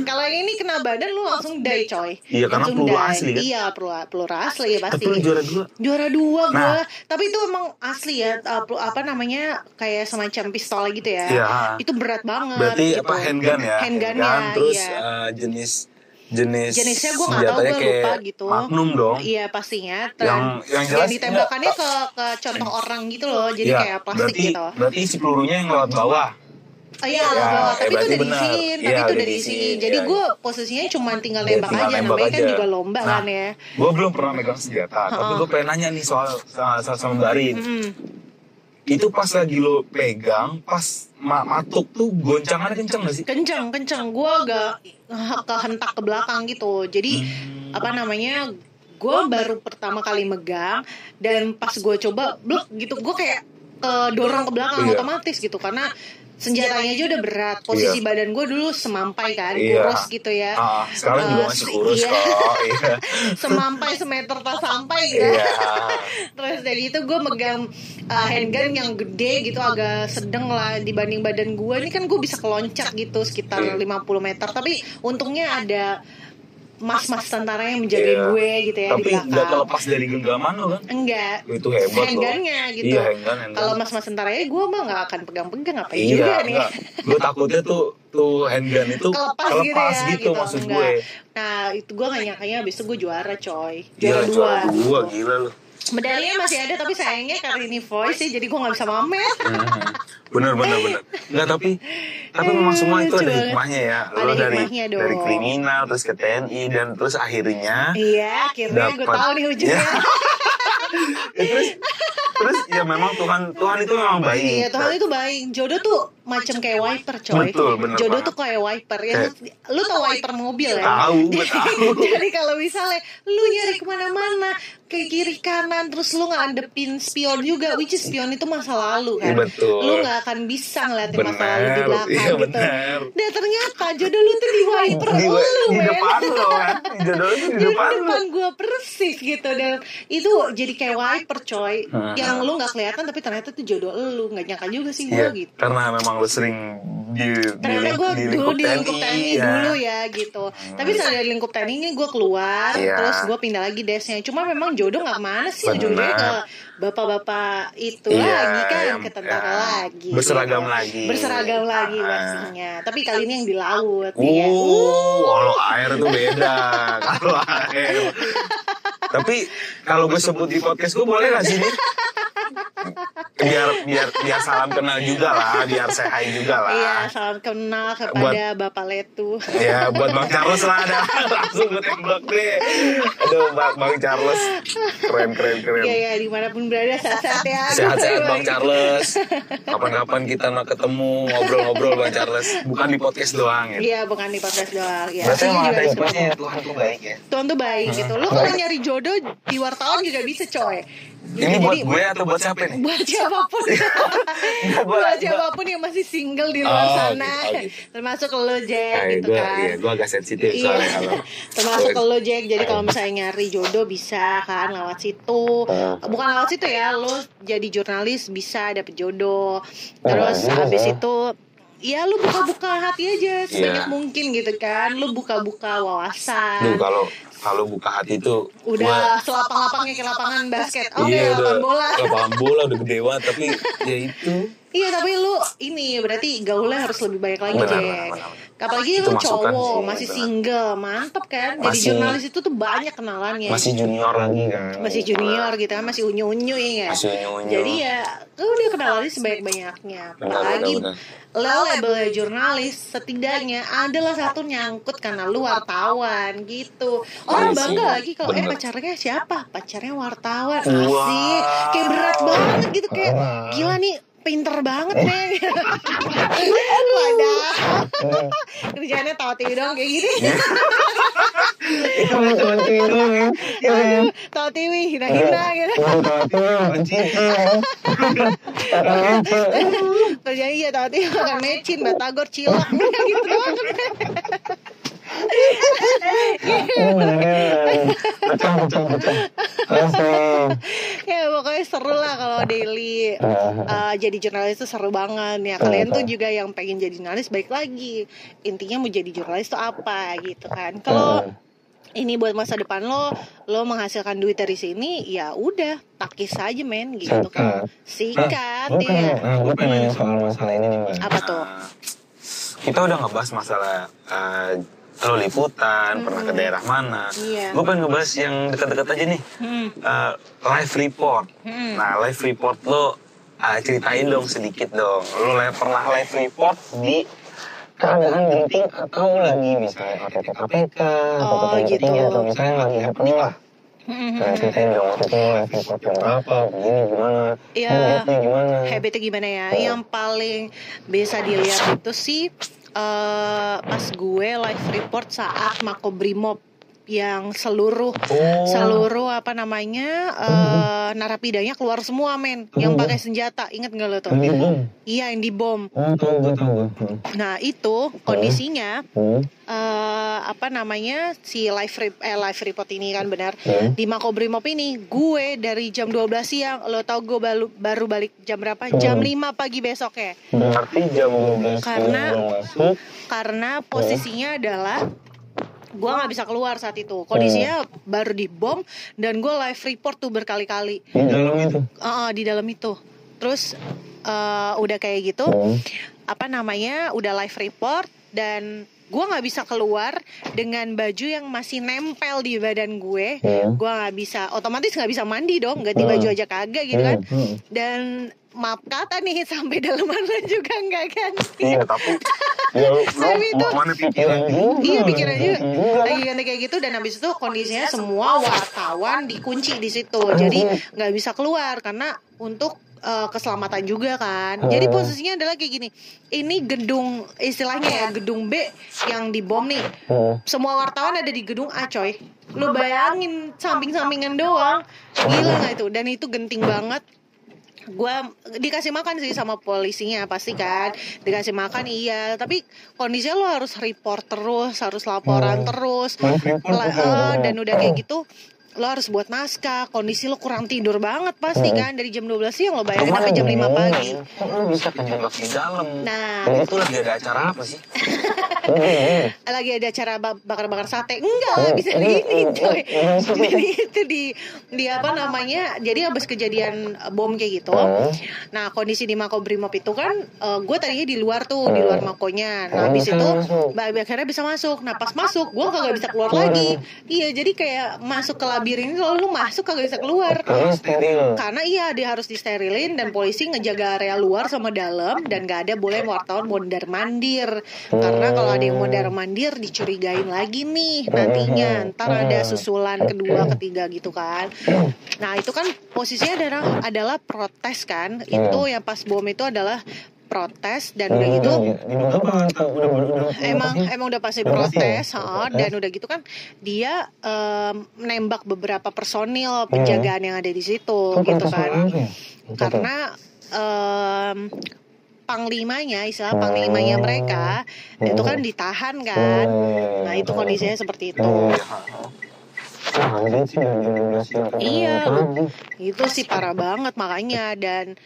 kalau yang ini kena badan lu langsung die coy Iya, karena peluru die. asli kan? iya peluru peluru asli ya pasti Tapi juara dua. juara dua Nah. gua tapi itu emang asli ya uh, pelu- apa namanya kayak semacam pistol gitu ya Iya. itu berat banget Berarti gitu. apa handgun ya? handgunnya terus iya. eh, jenis jenis jenisnya gue nggak tahu gue lupa gitu Magnum dong. iya pastinya Yang- yang jelas ditembakannya enggak- ke ke contoh orang gitu loh jadi Iya, kayak plastik berarti, gitu Berarti si pelurunya yang lewat bawah. Oh iya, Ya, bawah. eh, tapi itu berarti udah diisiin, tapi Iya, itu udah diisiin, diisiin. Jadi iya. gue posisinya cuma tinggal Ya, nembak tinggal aja, nembak namanya kan aja. juga lomba Nah, kan ya. Gue belum pernah megang senjata, tapi gue pengen nanya nih soal soal, soal sama Mbak Rin. Hmm. Itu pas lagi lo pegang, pas ma matuk tuh goncangannya kenceng gak sih? Kenceng, kenceng. Gue agak kehentak ke belakang gitu. Jadi Hmm. apa namanya? Gue baru pertama kali megang dan pas gue coba blok gitu, gue kayak ke dorong ke belakang Iya. otomatis gitu karena senjatanya aja udah berat. Posisi Iya. badan gue dulu semampai kan, Iya. kurus gitu ya. Ah, sekarang juga Eh, masih kurus iya. kok. Iya. semampai semeter tak sampai gitu. Iya. Terus dari itu gue megang uh, handgun yang gede gitu agak sedang lah dibanding badan gue ini kan gue bisa keloncat gitu sekitar Iya. 50 meter tapi untungnya ada mas-mas tentara yang menjaga Iya. gue gitu ya Tapi di terlepas dari genggaman lo kan? Enggak. Itu hebat loh. Handgunnya gitu. Iya. Kalau mas-mas tentaranya gue mah nggak akan pegang-pegang apa Iya, juga nih. Gue takutnya tuh tuh handgun itu Kelepas, kelepas gitu ya gitu, maksud enggak. gue. Nah itu gue gak nyangkanya abis itu gue juara coy Gila, Juara dua juara dua, gila lu. Medalinya masih ada tapi sayangnya karena ini voice sih jadi gue gak bisa mamer bener bener bener. Nggak tapi tapi memang semua itu ada hikmahnya ya. Lo dari dong. dari kriminal terus ke TNI dan terus akhirnya Iya akhirnya gue Dapat. tahu nih ujungnya. Ya. Ya, terus terus ya memang Tuhan Tuhan itu memang baik. Iya Tuhan itu baik. Jodoh tuh macam kayak wiper coy. Betul, bener Jodoh banget. tuh kayak wiper ya, Lu tau wiper mobil ya? Tahu gue tahu. Jadi kalau misalnya Lu nyari ke mana-mana Ke kiri kanan Terus lu ngadepin spion juga Which is spion itu masa lalu kan? Iya, betul. Lu gak akan bisa ngeliatin masa lalu di belakang iya gitu. benar Dan ternyata jodoh lu tuh di wiper di, lu di men. depan lo kan? Di jodoh itu di depan lo depan gue persis gitu. Dan itu jadi kayak wiper coy. Hmm. yang lu nggak kelihatan tapi ternyata itu jodoh lu. Nggak nyangka juga sih gue Iya, gitu. karena memang lo sering di ternyata gue di dulu di lingkup TNI ya. dulu ya gitu tapi setelah dari lingkup TNI ini gue keluar Iya. terus gue pindah lagi desnya cuma memang jodoh nggak mana sih Benar. ujungnya ke bapak-bapak itu Iya, lagi kan yang- ke tentara ya, lagi berseragam gitu. lagi. berseragam lagi Ah. pastinya tapi kali ini yang di laut nih ya Uh, kalau air itu beda. kalau air. Tapi kalau gue sebut di podcast gue boleh gak sih? Biar biar biar salam kenal juga lah, biar hi juga lah. Iya, salam kenal kepada Bapak Letu. Ya buat Bang Charles lah ada langsung gue tembak deh. Aduh Bang, Bang Charles keren keren keren. Iya, ya, di mana pun berada sehat-sehat ya. Sehat-sehat Bang Charles. Kapan-kapan kita mau ketemu ngobrol-ngobrol Bang Charles. Bukan di podcast doang ya. Iya, bukan di podcast doang. Ya, Berarti emang juga ada Tuhan tuh baik ya. Tuhan tuh baik gitu. Lo kalau nyari jodoh di wartawan juga bisa coy. Ini Jadi- buat gue atau buat siapa nih? buat siapa pun. Buat siapa pun yang masih single di luar Oh, sana. gitu. termasuk lo Jack Nah, gitu gue, kan. iya, gue agak sensitif Iya. soalnya kalau termasuk lo Jack. Jadi kalau misalnya nyari jodoh bisa kan lewat situ. Bukan lewat situ ya lo jadi jurnalis bisa dapet jodoh. Terus habis itu ya lu buka-buka hati aja sebanyak Iya. mungkin gitu kan. Lu buka-buka Duh, wawasan kalau kalau buka hati itu udah selapang-lapangnya ke lapangan basket. Oke iya, lapangan udah, bola. lapangan bola udah gede banget. Tapi ya itu Iya tapi lu ini berarti gaulnya harus lebih banyak lagi Benar, Jack. benar, benar. Apalagi Itu lu cowok sih, masih benar. single, mantep kan? Jadi Masih- jurnalis itu tuh banyak kenalannya. masih junior lagi kan Masih junior gitu kan, masih unyu-unyu ya nggak? Masih unyu-unyu. Jadi ya lu udah kenalannya sebanyak-banyaknya. Benar, Apalagi lo labelnya jurnalis setidaknya adalah satu nyangkut karena lu wartawan gitu. Orang Iya bangga lagi kalau eh pacarnya siapa? Pacarnya wartawan. Wah. Asik. Kayak berat banget gitu kayak gila nih pinter banget men padahal kerjanya tahu dong kayak gini. Cuma cuy doang ya. Tahu TV hina-hina gitu. Tahu kerjanya iya tahu TV makan mecin batagor cilok. Gitu doang. Pecah, pecah. Seru lah kalau daily uh, jadi jurnalis itu seru banget. Ya kalian tuh juga yang pengen jadi jurnalis baik lagi. Intinya mau jadi jurnalis tuh apa gitu kan. Kalau ini buat masa depan lo lo menghasilkan duit dari sini ya udah takis aja men gitu kan. Sikat ya. gue pengen nanya soal masalah ini nih, Mbak. apa tuh? Kita udah ngebahas masalah eh, lo liputan, pernah ke daerah mana. Iya. Gue pengen ngebahas yang dekat-dekat aja nih. hmm. Eh, live report. Hmm. Nah, live report lo eh, ceritain dong sedikit dong. Lo pernah live report di keadaan genting atau lagi misalnya OTT KPK atau Oh, gitu. atau misalnya lagi happening lah. Hmm, Nah, ceritain dong waktu itu live report jam berapa, begini gimana, Iya. habitnya gimana. habitnya gimana ya yang paling bisa dilihat itu sih eh, pas gue live report saat Makobrimob yang seluruh Oh. seluruh apa namanya eh, narapidanya keluar semua men. Yang pakai senjata inget nggak lo tuh? Iya yang dibom. Oh, nah itu kondisinya Hmm. eh, apa namanya si live rep- eh, live report ini kan benar di Makobrimob ini gue dari jam 12 siang lo tau gue baru, baru balik jam berapa? Jam 5 pagi besoknya. Berarti jam 12 Karena- karena posisinya adalah gue nggak bisa keluar saat itu kondisinya baru dibom dan gue live report tuh berkali-kali Di dalam itu. Ah, di dalam itu terus eh, udah kayak gitu Hmm. apa namanya udah live report dan gue nggak bisa keluar dengan baju yang masih nempel di badan gue Hmm. gue nggak bisa otomatis nggak bisa mandi dong ganti Hmm. baju aja kagak gitu kan Hmm, hmm. dan maaf kata nih sampai dalaman lo juga nggak ganti. Iya, tapi Ya, lu, itu- mana pikiran juga. Iya pikiran juga lagi ganti kayak gitu dan habis itu kondisinya semua wartawan dikunci di situ. Jadi nggak bisa keluar karena untuk eh, keselamatan juga kan. Jadi posisinya adalah kayak gini. Ini gedung istilahnya ya gedung B yang dibom nih. Hmm. semua wartawan ada di gedung A coy. Lu bayangin samping-sampingan doang. Gila nggak itu? Dan itu genting banget gua dikasih makan sih sama polisinya pasti kan dikasih makan iya tapi kondisinya lo harus report terus harus laporan Hmm. terus kan. dan udah kayak gitu lo harus buat naskah kondisi lo kurang tidur banget pasti Hmm. kan dari jam 12 siang lo bayangin sampai jam 5 pagi Kok lo bisa di dalam? nah itu lagi ada acara apa sih? Lagi ada acara ba- bakar-bakar sate. Enggak bisa gini coy. jadi itu di di apa namanya jadi habis kejadian eh, bom kayak gitu. Nah kondisi di Makobrimob itu kan eh, gue tadinya di luar tuh di luar makonya. Nah habis bisa itu akhirnya bisa masuk. Nah pas masuk gue kagak bisa keluar lagi. Iya jadi kayak masuk ke labirin itu lu masuk kagak bisa keluar. Karena iya dia harus disterilin dan polisi ngejaga area luar sama dalam dan gak ada boleh wartawan mondar mandir. Karena kalau ada yang mondar mandir dicurigain lagi nih nantinya. Ntar ada susulan kedua ketiga gitu kan. Nah itu kan posisinya adalah adalah protes kan. Itu yang pas bom itu adalah protes dan udah gitu udah udah. emang emang udah pasti ya? protes dan udah gitu kan dia em, menembak beberapa personil penjagaan yang ada di situ Itu gitu kan. karena em, panglimanya istilah panglimanya mereka itu kan ditahan kan? Nah itu kondisinya seperti itu Wah, anjing sih dari jam 12 siang sampai Iya, itu sih parah banget makanya. Dan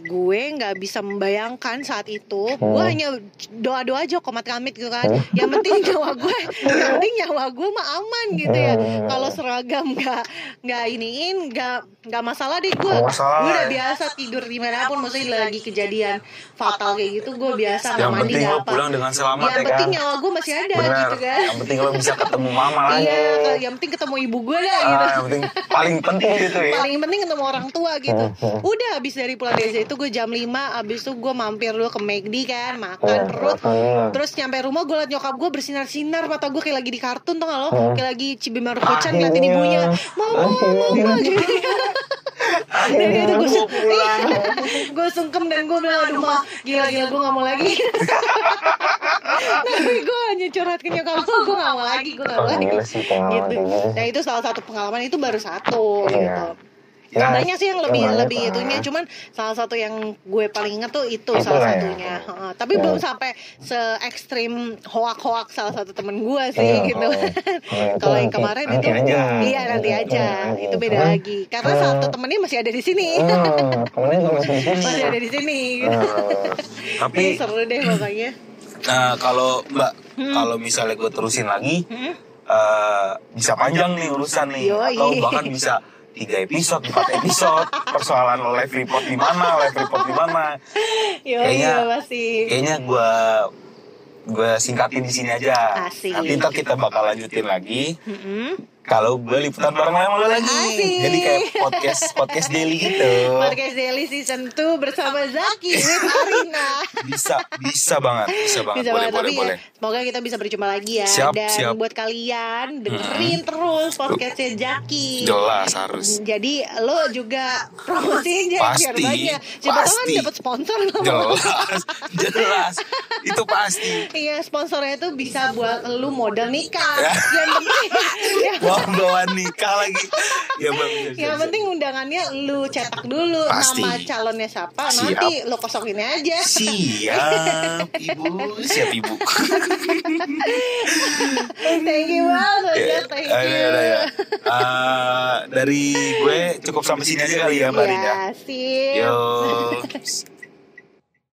gue nggak bisa membayangkan saat itu. Gue hanya doa doa aja komat kamit gitu kan. Yang penting nyawa gue yang penting nyawa gue mah aman gitu ya. Kalau seragam nggak nggak iniin nggak nggak masalah deh gue. Gue udah biasa tidur di mana pun maksudnya lagi kejadian fatal kayak gitu gue biasa Yang mandi penting lo apa pulang dengan selamat yang ya kan? penting nyawa gue masih ada Benar. gitu kan. Yang penting lo bisa ketemu mama lagi. iya yang penting ketemu ibu gue dah gitu. Ah, penting paling penting gitu ya. paling penting ketemu orang tua gitu. Udah habis dari pulang dari situ gue jam 5 habis itu gue mampir dulu ke McD kan makan perut. makan dulu. terus nyampe rumah gue liat nyokap gue bersinar-sinar mata gue kayak lagi di kartun tuh lo? Kayak lagi Cibimaru Kocan ngeliatin ibunya mama mama gitu. Dari itu gue gue sungkem dan gue bilang aduh mah gila gila gue gak mau lagi. Tapi gue hanya curhat ke nyokap gue gue gak mau lagi gue gak mau lagi. Gitu. Nah itu salah satu pengalaman itu baru satu Iya. gitu Ya, Banyak sih yang lebih banyak lebih lah. itunya, cuman salah satu yang gue paling inget tuh itu Itu salah lah ya. satunya. Heeh, tapi Ya. belum sampai se ekstrim hoak-hoak salah satu temen gue sih Iya, gitu. oh. Kalau itu Kalau yang kemarin nanti itu aja. iya nanti aja, itu beda lagi. Karena kalau- satu temennya masih ada di sini, Hmm, temennya juga masih di sini. masih ada di sini. Hmm. Tapi seru deh pokoknya. Nah, kalau Mbak, kalau misalnya gue terusin lagi, Hmm? Eh, bisa panjang nih urusan nih, Yoi. atau bahkan bisa tiga episode, empat episode, persoalan live report di mana, live report di mana. Kayaknya-. Kayaknya gue gue singkatin di sini aja. Asik. Nanti ntar kita bakal lanjutin lagi. Mm-mm. Kalau gue liputan bareng sama lo lagi. Asik. Jadi kayak podcast podcast daily gitu. Podcast Daily Season 2 bersama Zaki with Arina. Bisa bisa banget, bisa banget. Bisa boleh banget, boleh tapi boleh. ya semoga kita bisa berjumpa lagi ya Siap, dan siap. buat kalian dengerin terus podcastnya Jaki Jelas harus. jadi lo juga promosiin ya biar Pasti, banyak siapa tahu kan dapat sponsor Jelas, jelas. Itu pasti. Iya sponsornya itu bisa buat lu modal nikah Ya. yang penting Bawa bawa nikah lagi. Ya bang. yang penting undangannya lu cetak dulu Pasti. nama calonnya siapa Siap. nanti lu kosongin aja Siap, ibu. Siap, ibu. thank you banget Ya, ya thank you ada, ya. Eh, dari gue cukup sampai sini aja kali ya, Mbak ya sip Yo.